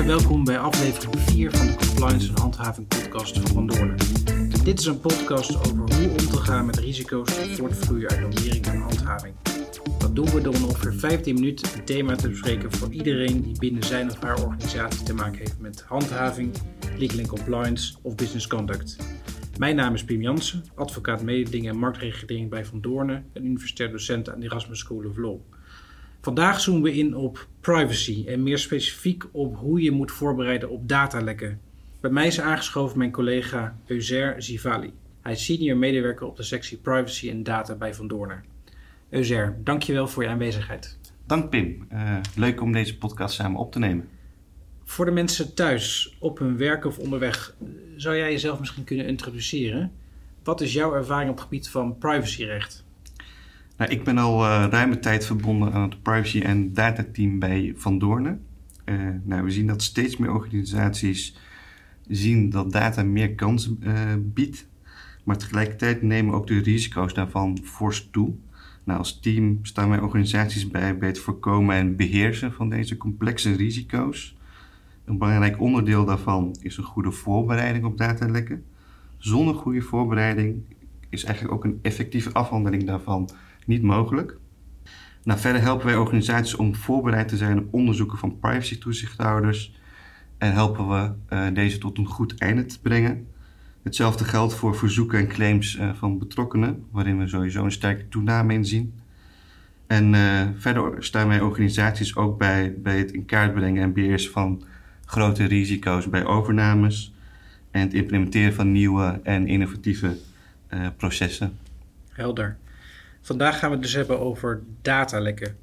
welkom bij aflevering 4 van de Compliance en Handhaving podcast van Van Doornen. Dit is een podcast over hoe om te gaan met risico's die voortvloeien uit normering en handhaving. Dat doen we door in ongeveer 15 minuten een thema te bespreken voor iedereen die binnen zijn of haar organisatie te maken heeft met handhaving, legal and compliance of business conduct. Mijn naam is Pim Jansen, advocaat mededing en marktregulering bij Van Doornen en universitair docent aan de Erasmus School of Law. Vandaag zoomen we in op privacy en meer specifiek op hoe je moet voorbereiden op datalekken. Bij mij is aangeschoven mijn collega Euser Zivali. Hij is senior medewerker op de sectie privacy en data bij Van Doornen. Euser, dankjewel voor je aanwezigheid. Dank Pim. Uh, leuk om deze podcast samen op te nemen. Voor de mensen thuis, op hun werk of onderweg, zou jij jezelf misschien kunnen introduceren? Wat is jouw ervaring op het gebied van privacyrecht? Nou, ik ben al uh, ruime tijd verbonden aan het privacy- en datateam bij Van Doornen. Uh, nou, we zien dat steeds meer organisaties zien dat data meer kansen uh, biedt. Maar tegelijkertijd nemen ook de risico's daarvan fors toe. Nou, als team staan wij organisaties bij bij het voorkomen en beheersen van deze complexe risico's. Een belangrijk onderdeel daarvan is een goede voorbereiding op datalekken. Zonder goede voorbereiding is eigenlijk ook een effectieve afhandeling daarvan niet mogelijk. Nou, verder helpen wij organisaties om voorbereid te zijn op onderzoeken van privacy-toezichthouders en helpen we uh, deze tot een goed einde te brengen. Hetzelfde geldt voor verzoeken en claims uh, van betrokkenen, waarin we sowieso een sterke toename in zien. En uh, verder staan wij organisaties ook bij, bij het in kaart brengen en beheersen van grote risico's bij overnames en het implementeren van nieuwe en innovatieve processen. Helder. Vandaag gaan we het dus hebben over datalekken.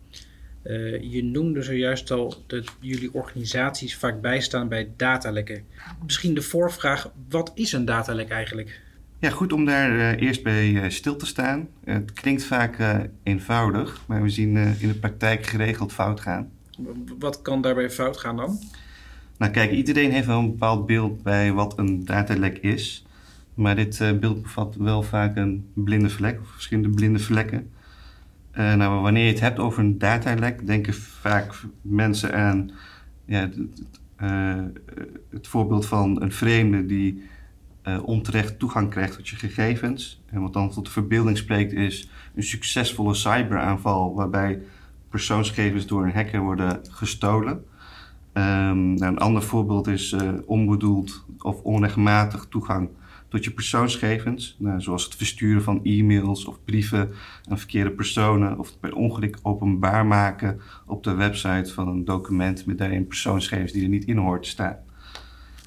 Uh, je noemde zojuist al dat jullie organisaties vaak bijstaan bij datalekken. Misschien de voorvraag, wat is een datalek eigenlijk? Ja, goed om daar uh, eerst bij uh, stil te staan. het klinkt vaak eenvoudig, maar we zien in de praktijk geregeld fout gaan. Wat kan daarbij fout gaan dan? Nou kijk, iedereen heeft wel een bepaald beeld bij wat een datalek is. Maar dit uh, beeld bevat wel vaak een blinde vlek of verschillende blinde vlekken. Uh, nou, wanneer je het hebt over een datalek, denken vaak mensen aan ja, het, het voorbeeld van een vreemde die onterecht toegang krijgt tot je gegevens. En wat dan tot de verbeelding spreekt is een succesvolle cyberaanval waarbij persoonsgegevens door een hacker worden gestolen. Um, nou, een ander voorbeeld is onbedoeld of onrechtmatig toegang tot je persoonsgegevens, nou, zoals het versturen van e-mails of brieven aan verkeerde personen of het bij ongeluk openbaar maken op de website van een document met daarin persoonsgegevens die er niet in hoort te staan.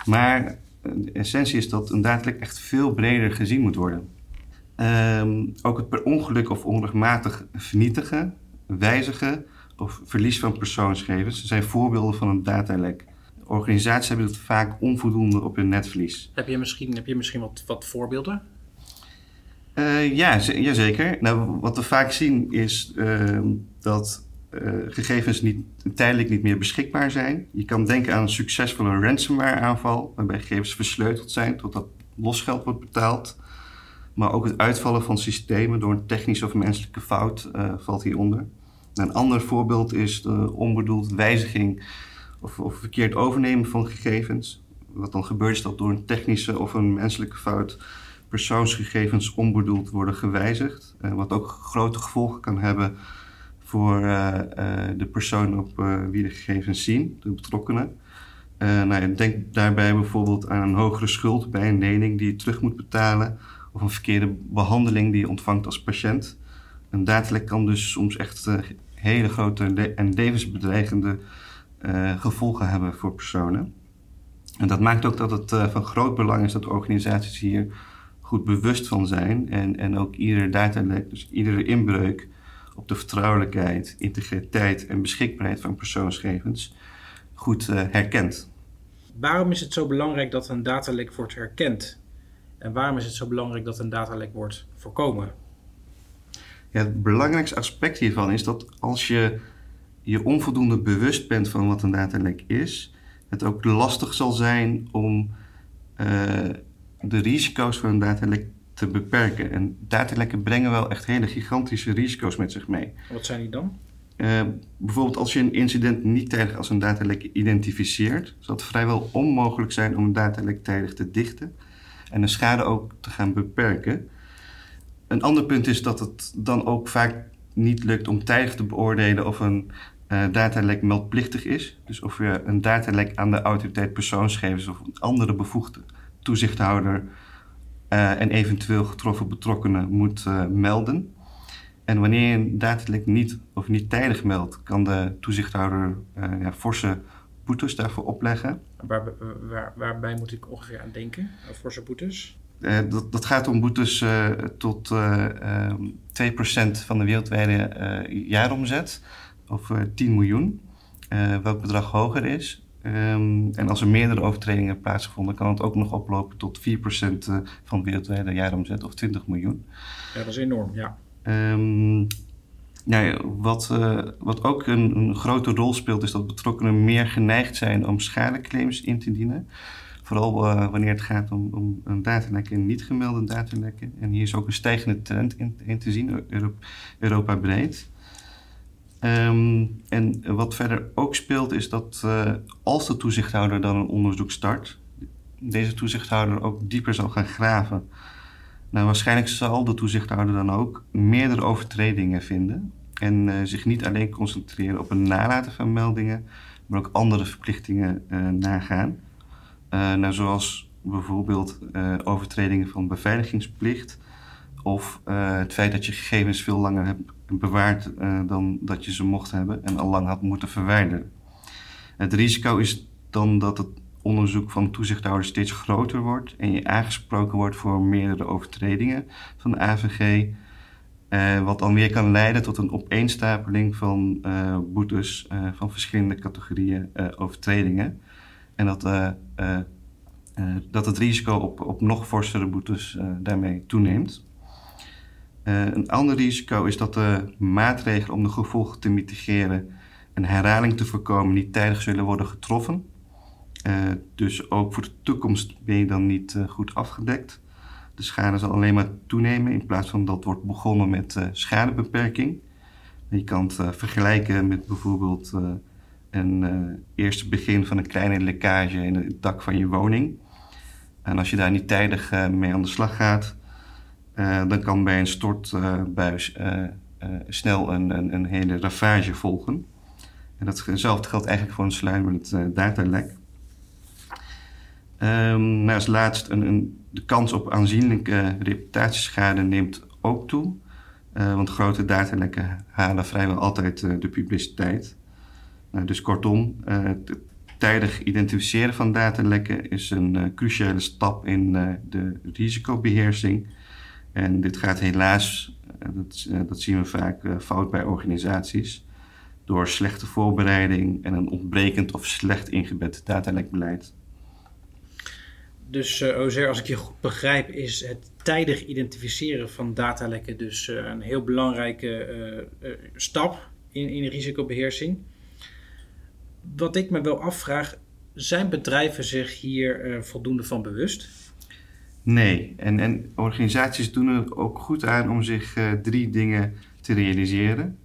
Maar de essentie is dat een datalek echt veel breder gezien moet worden. Um, ook het per ongeluk of onrechtmatig vernietigen, wijzigen of verlies van persoonsgegevens zijn voorbeelden van een datalek organisaties hebben het vaak onvoldoende op hun netvlies. Heb je misschien, heb je misschien wat, wat voorbeelden? Uh, ja, jazeker. Nou, wat we vaak zien is uh, dat uh, gegevens niet, tijdelijk niet meer beschikbaar zijn. Je kan denken aan een succesvolle ransomware aanval, waarbij gegevens versleuteld zijn totdat losgeld wordt betaald. Maar ook het uitvallen van systemen door een technische of menselijke fout valt hieronder. Een ander voorbeeld is de onbedoeld wijziging of, of verkeerd overnemen van gegevens. Wat dan gebeurt is dat door een technische of een menselijke fout persoonsgegevens onbedoeld worden gewijzigd. Uh, wat ook grote gevolgen kan hebben voor uh, uh, de persoon op wie de gegevens zien, de betrokkenen. nou, denk daarbij bijvoorbeeld aan een hogere schuld bij een lening die je terug moet betalen, of een verkeerde behandeling die je ontvangt als patiënt. Een datalek kan dus soms echt hele grote en levensbedreigende gevolgen hebben voor personen. En dat maakt ook dat het uh, van groot belang is dat organisaties hier goed bewust van zijn en, en ook iedere datalek, dus iedere inbreuk op de vertrouwelijkheid, integriteit en beschikbaarheid van persoonsgegevens goed uh, herkent. Waarom is het zo belangrijk dat een datalek wordt herkend? En waarom is het zo belangrijk dat een datalek wordt voorkomen? Ja, het belangrijkste aspect hiervan is dat als je je onvoldoende bewust bent van wat een datalek is, het ook lastig zal zijn om uh, de risico's van een datalek te beperken. En datalekken brengen wel echt hele gigantische risico's met zich mee. Wat zijn die dan? Uh, bijvoorbeeld als je een incident niet tijdig als een datalek identificeert, zal het vrijwel onmogelijk zijn om een datalek tijdig te dichten en de schade ook te gaan beperken. Een ander punt is dat het dan ook vaak niet lukt om tijdig te beoordelen of een datalek meldplichtig is. Dus of je een datalek aan de autoriteit persoonsgevers of een andere bevoegde toezichthouder uh, en eventueel getroffen betrokkenen moet uh, melden. En wanneer je een datalek niet of niet tijdig meldt, kan de toezichthouder ja, forse boetes daarvoor opleggen. Waar, waar, waarbij moet ik ongeveer aan denken? Forse boetes? Uh, dat, dat, gaat om boetes uh, tot uh, um, 2% van de wereldwijde jaaromzet, of 10 miljoen. welk bedrag hoger is. Um, en als er meerdere overtredingen hebben plaatsgevonden, kan het ook nog oplopen tot 4% van de wereldwijde jaaromzet, of 20 miljoen. Ja, dat is enorm, ja. Um, ja, wat, wat ook een, een, grote rol speelt, is dat betrokkenen meer geneigd zijn om schadeclaims in te dienen. Vooral uh, wanneer het gaat om, om een datalekken en niet gemelde datalekken. En hier is ook een stijgende trend in, in te zien, Europa, Europa breed. Um, en wat verder ook speelt is dat uh, als de toezichthouder dan een onderzoek start, deze toezichthouder ook dieper zal gaan graven. Nou, waarschijnlijk zal de toezichthouder dan ook meerdere overtredingen vinden en uh, zich niet alleen concentreren op het nalaten van meldingen, maar ook andere verplichtingen uh, nagaan. Nou, zoals bijvoorbeeld overtredingen van beveiligingsplicht of het feit dat je gegevens veel langer hebt bewaard dan dat je ze mocht hebben en al lang had moeten verwijderen. Het risico is dan dat het onderzoek van de toezichthouder steeds groter wordt en je aangesproken wordt voor meerdere overtredingen van de AVG, wat dan weer kan leiden tot een opeenstapeling van boetes van verschillende categorieën overtredingen. En dat, dat het risico op, op nog forsere boetes daarmee toeneemt. Een ander risico is dat de maatregelen om de gevolgen te mitigeren en herhaling te voorkomen niet tijdig zullen worden getroffen. dus ook voor de toekomst ben je dan niet goed afgedekt. De schade zal alleen maar toenemen in plaats van dat wordt begonnen met schadebeperking. Je kan het vergelijken met bijvoorbeeld een eerste begin van een kleine lekkage in het dak van je woning. En als je daar niet tijdig mee aan de slag gaat, uh, dan kan bij een stortbuis snel een, een, een, hele ravage volgen. En datzelfde geldt eigenlijk voor een sluimerend datalek. Um, als laatst, een, een, de kans op aanzienlijke reputatieschade neemt ook toe. want grote datalekken halen vrijwel altijd de publiciteit. Nou, dus kortom, het tijdig identificeren van datalekken is een cruciale stap in de risicobeheersing. En dit gaat helaas, dat, dat, zien we vaak fout bij organisaties, door slechte voorbereiding en een ontbrekend of slecht ingebed datalekbeleid. Dus uh, Ozer, als ik je goed begrijp, is het tijdig identificeren van datalekken dus een heel belangrijke stap in, in risicobeheersing wat ik me wel afvraag, zijn bedrijven zich hier voldoende van bewust? Nee, en, en organisaties doen er ook goed aan om zich uh, drie dingen te realiseren.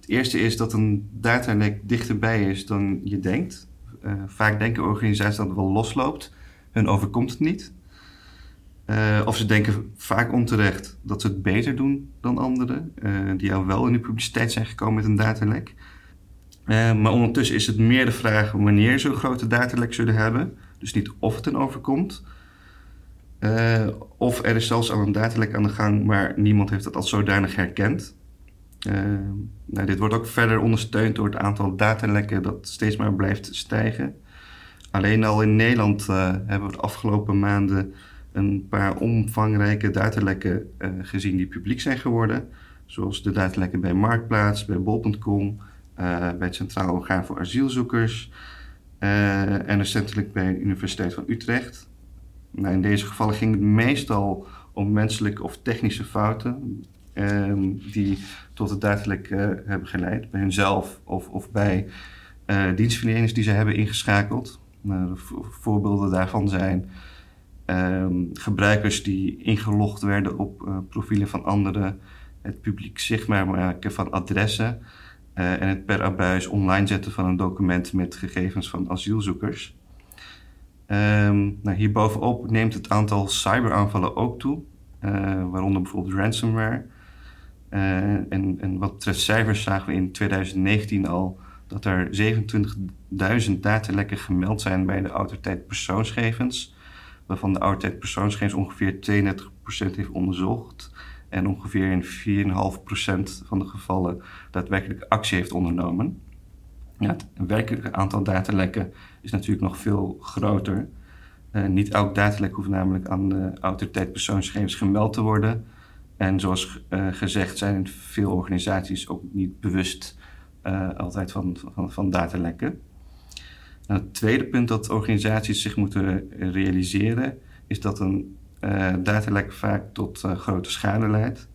Het eerste is dat een datalek dichterbij is dan je denkt. Uh, vaak denken organisaties dat het wel losloopt. Hun overkomt het niet. of ze denken vaak onterecht dat ze het beter doen dan anderen, die al wel in de publiciteit zijn gekomen met een datalek. Maar ondertussen is het meer de vraag wanneer zo'n grote datalek zullen hebben. Dus niet of het een overkomt. Uh, of er is zelfs al een datalek aan de gang, maar niemand heeft het als zodanig herkend. Uh, nou, dit wordt ook verder ondersteund door het aantal datalekken dat steeds maar blijft stijgen. Alleen al in Nederland hebben we de afgelopen maanden een paar omvangrijke datalekken gezien die publiek zijn geworden. Zoals de datalekken bij Marktplaats, bij Bol.com, bij het Centraal Orgaan voor Asielzoekers en recentelijk bij de Universiteit van Utrecht. Nou, in deze gevallen ging het meestal om menselijke of technische fouten um, die tot het daadelijk uh, hebben geleid, bij hunzelf of, of bij dienstverleners die ze hebben ingeschakeld. Nou, voorbeelden daarvan zijn um, gebruikers die ingelogd werden op profielen van anderen, het publiek zichtbaar maken van adressen. en het per abuis online zetten van een document met gegevens van asielzoekers. Um, nou, hierbovenop neemt het aantal cyberaanvallen ook toe, waaronder bijvoorbeeld ransomware. en, en wat betreft cijfers zagen we in 2019 al dat er 27.000 datalekken gemeld zijn bij de autoriteit persoonsgegevens, waarvan de autoriteit persoonsgegevens ongeveer 32% heeft onderzocht en ongeveer in 4,5% van de gevallen daadwerkelijk actie heeft ondernomen. Ja, het werkelijke aantal datalekken is natuurlijk nog veel groter. Uh, niet elk datalek hoeft namelijk aan de autoriteit persoonsgegevens gemeld te worden. En zoals uh, gezegd zijn veel organisaties ook niet bewust uh, altijd van, van, van datalekken. Nou, het tweede punt dat organisaties zich moeten realiseren is dat een datalek vaak tot grote schade leidt.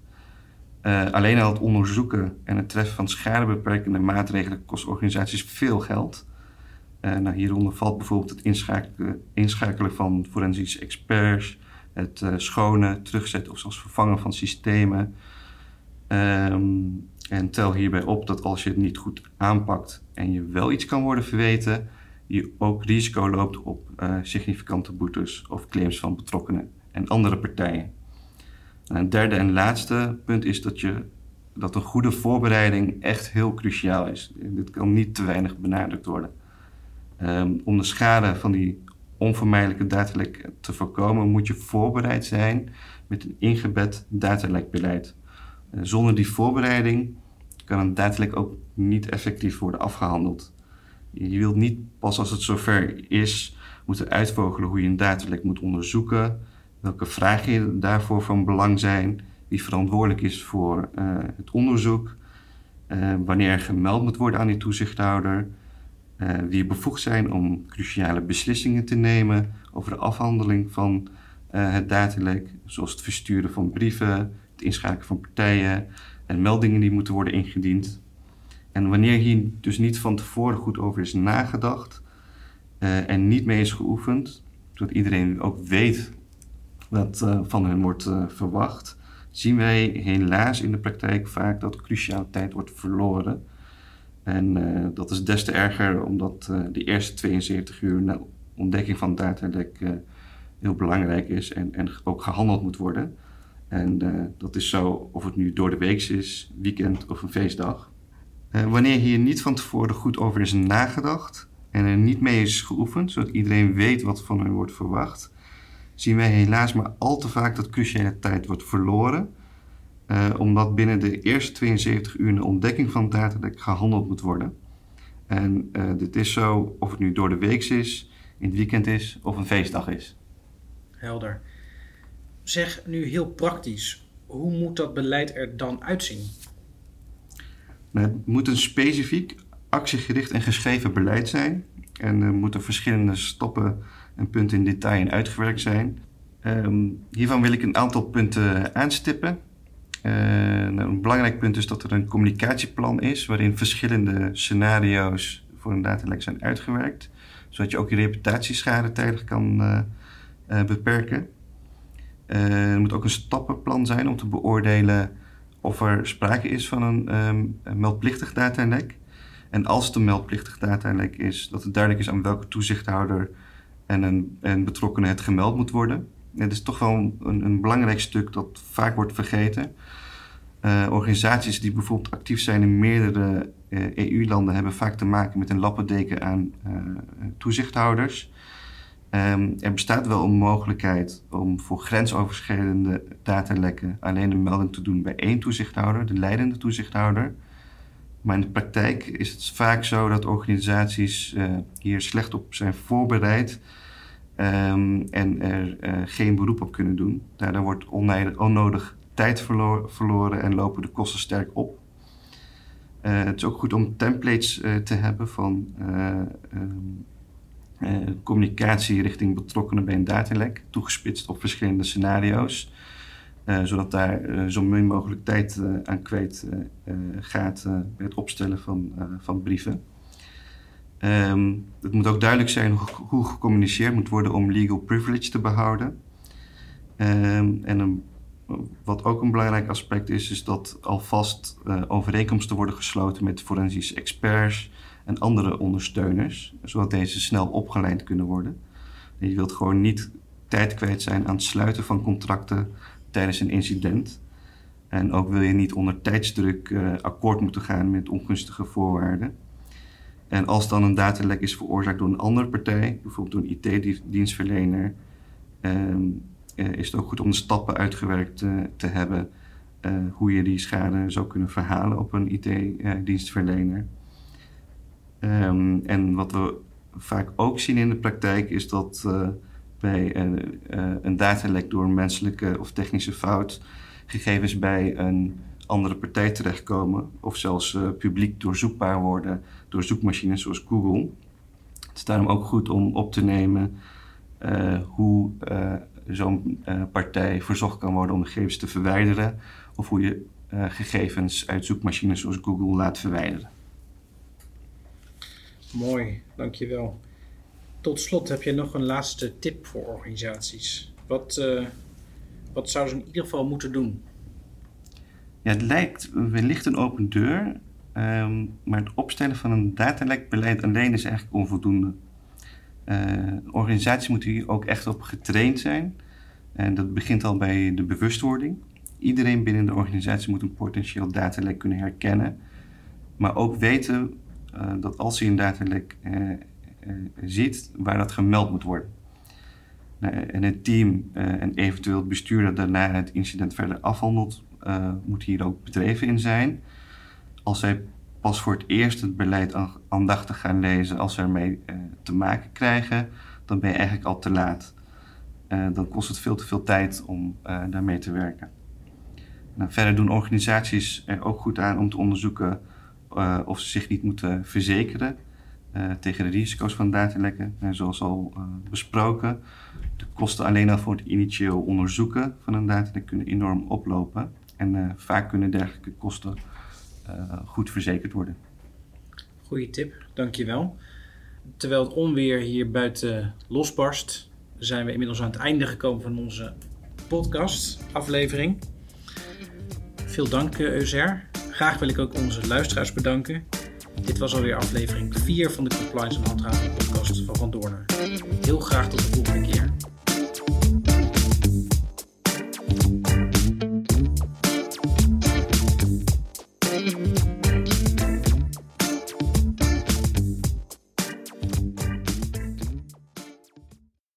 Alleen al het onderzoeken en het treffen van schadebeperkende maatregelen kost organisaties veel geld. nou, hieronder valt bijvoorbeeld het inschakelen, van forensische experts, het schonen, terugzetten of zelfs vervangen van systemen. Um, en tel hierbij op dat als je het niet goed aanpakt en je wel iets kan worden verweten, je ook risico loopt op uh, significante boetes of claims van betrokkenen en andere partijen. En een derde en laatste punt is dat, je, dat een goede voorbereiding echt heel cruciaal is. Dit kan niet te weinig benadrukt worden. Um, om de schade van die onvermijdelijke datalek te voorkomen, moet je voorbereid zijn met een ingebed datalekbeleid. Uh, zonder die voorbereiding kan een datalek ook niet effectief worden afgehandeld. Je wilt niet pas als het zover is moeten uitvogelen hoe je een datalek moet onderzoeken, welke vragen daarvoor van belang zijn, wie verantwoordelijk is voor uh, het onderzoek, uh, wanneer er gemeld moet worden aan die toezichthouder, uh, wie bevoegd zijn om cruciale beslissingen te nemen over de afhandeling van het datalek, zoals het versturen van brieven, het inschakelen van partijen, en meldingen die moeten worden ingediend. En wanneer hier dus niet van tevoren goed over is nagedacht en niet mee is geoefend, zodat iedereen ook weet wat uh, van hen wordt uh, verwacht, zien wij helaas in de praktijk vaak dat cruciale tijd wordt verloren. En dat is des te erger omdat de eerste 72 uur na ontdekking van datalek heel belangrijk is en, en ook gehandeld moet worden. En dat is zo of het nu door de week is, weekend of een feestdag. Wanneer hier niet van tevoren goed over is nagedacht en er niet mee is geoefend, zodat iedereen weet wat van hen wordt verwacht, zien wij helaas maar al te vaak dat cruciale tijd wordt verloren. Uh, omdat binnen de eerste 72 uur een ontdekking van datalek gehandeld moet worden. En dit is zo of het nu door de week is, in het weekend is of een feestdag is. Helder. Zeg nu heel praktisch, hoe moet dat beleid er dan uitzien? Nou, het moet een specifiek, actiegericht en geschreven beleid zijn. En er moeten verschillende stappen en punten in detail en uitgewerkt zijn. Um, hiervan wil ik een aantal punten aanstippen. Nou, een belangrijk punt is dat er een communicatieplan is waarin verschillende scenario's voor een datalek zijn uitgewerkt, zodat je ook je reputatieschade tijdig kan uh, uh, beperken. Uh, er moet ook een stappenplan zijn om te beoordelen of er sprake is van een, um, een meldplichtig datalek. En als het een meldplichtig datalek is, dat het duidelijk is aan welke toezichthouder en een, en betrokkenen het gemeld moet worden. Het is toch wel een, een belangrijk stuk dat vaak wordt vergeten. Uh, organisaties die bijvoorbeeld actief zijn in meerdere uh, eh, EU-landen hebben vaak te maken met een lappendeken aan uh, toezichthouders. Um, er bestaat wel een mogelijkheid om voor grensoverschrijdende datalekken alleen een melding te doen bij één toezichthouder, de leidende toezichthouder. Maar in de praktijk is het vaak zo dat organisaties hier slecht op zijn voorbereid um, en er uh, geen beroep op kunnen doen. Daardoor wordt onnodig tijd verlo verloren en lopen de kosten sterk op. Uh, het is ook goed om templates te hebben van uh, communicatie richting betrokkenen bij een datalek, toegespitst op verschillende scenario's. Zodat daar zo min mogelijk tijd aan kwijt gaat bij het opstellen van, van brieven. Um, het moet ook duidelijk zijn hoe, gecommuniceerd moet worden om legal privilege te behouden. Um, en wat ook een belangrijk aspect is, is dat alvast uh, overeenkomsten worden gesloten met forensische experts en andere ondersteuners, zodat deze snel opgeleid kunnen worden. je wilt gewoon niet tijd kwijt zijn aan het sluiten van contracten tijdens een incident. En ook wil je niet onder tijdsdruk uh, akkoord moeten gaan met ongunstige voorwaarden. En als dan een datalek is veroorzaakt door een andere partij, bijvoorbeeld door een IT-dienstverlener, ehm, eh, is het ook goed om de stappen uitgewerkt uh, te hebben hoe je die schade zou kunnen verhalen op een IT-dienstverlener. Um, en wat we vaak ook zien in de praktijk is dat bij een, een datalek door een menselijke of technische fout gegevens bij een andere partij terechtkomen of zelfs uh, publiek doorzoekbaar worden door zoekmachines zoals Google. Het is daarom ook goed om op te nemen uh, hoe uh, zo'n partij verzocht kan worden om gegevens te verwijderen of hoe je gegevens uit zoekmachines zoals Google laat verwijderen. Mooi, dankjewel. Tot slot heb je nog een laatste tip voor organisaties. Wat, wat zouden ze in ieder geval moeten doen? Ja, het lijkt wellicht een open deur, um, maar het opstellen van een datalekbeleid alleen is eigenlijk onvoldoende. Uh, organisaties moeten hier ook echt op getraind zijn. En dat begint al bij de bewustwording. Iedereen binnen de organisatie moet een potentieel datalek kunnen herkennen, maar ook weten uh, dat als hij een datalek uh, ziet, waar dat gemeld moet worden. Nou, en het team en eventueel het bestuur dat daarna het incident verder afhandelt, moet hier ook bedreven in zijn. Als zij pas voor het eerst het beleid aandachtig gaan lezen, als ze ermee uh, te maken krijgen, dan ben je eigenlijk al te laat. Uh, dan kost het veel te veel tijd om daarmee te werken. Nou, verder doen organisaties er ook goed aan om te onderzoeken of ze zich niet moeten verzekeren tegen de risico's van datalekken. En zoals al besproken, de kosten alleen al voor het initieel onderzoeken van een datalek kunnen enorm oplopen. En uh, vaak kunnen dergelijke kosten uh, goed verzekerd worden. Goeie tip, dankjewel. Terwijl het onweer hier buiten losbarst, zijn we inmiddels aan het einde gekomen van onze podcast-aflevering. Veel dank, eh, Euser. Graag wil ik ook onze luisteraars bedanken. Dit was alweer aflevering 4 van de Compliance en Handhaving podcast van Van Doornen. Heel graag tot de volgende keer.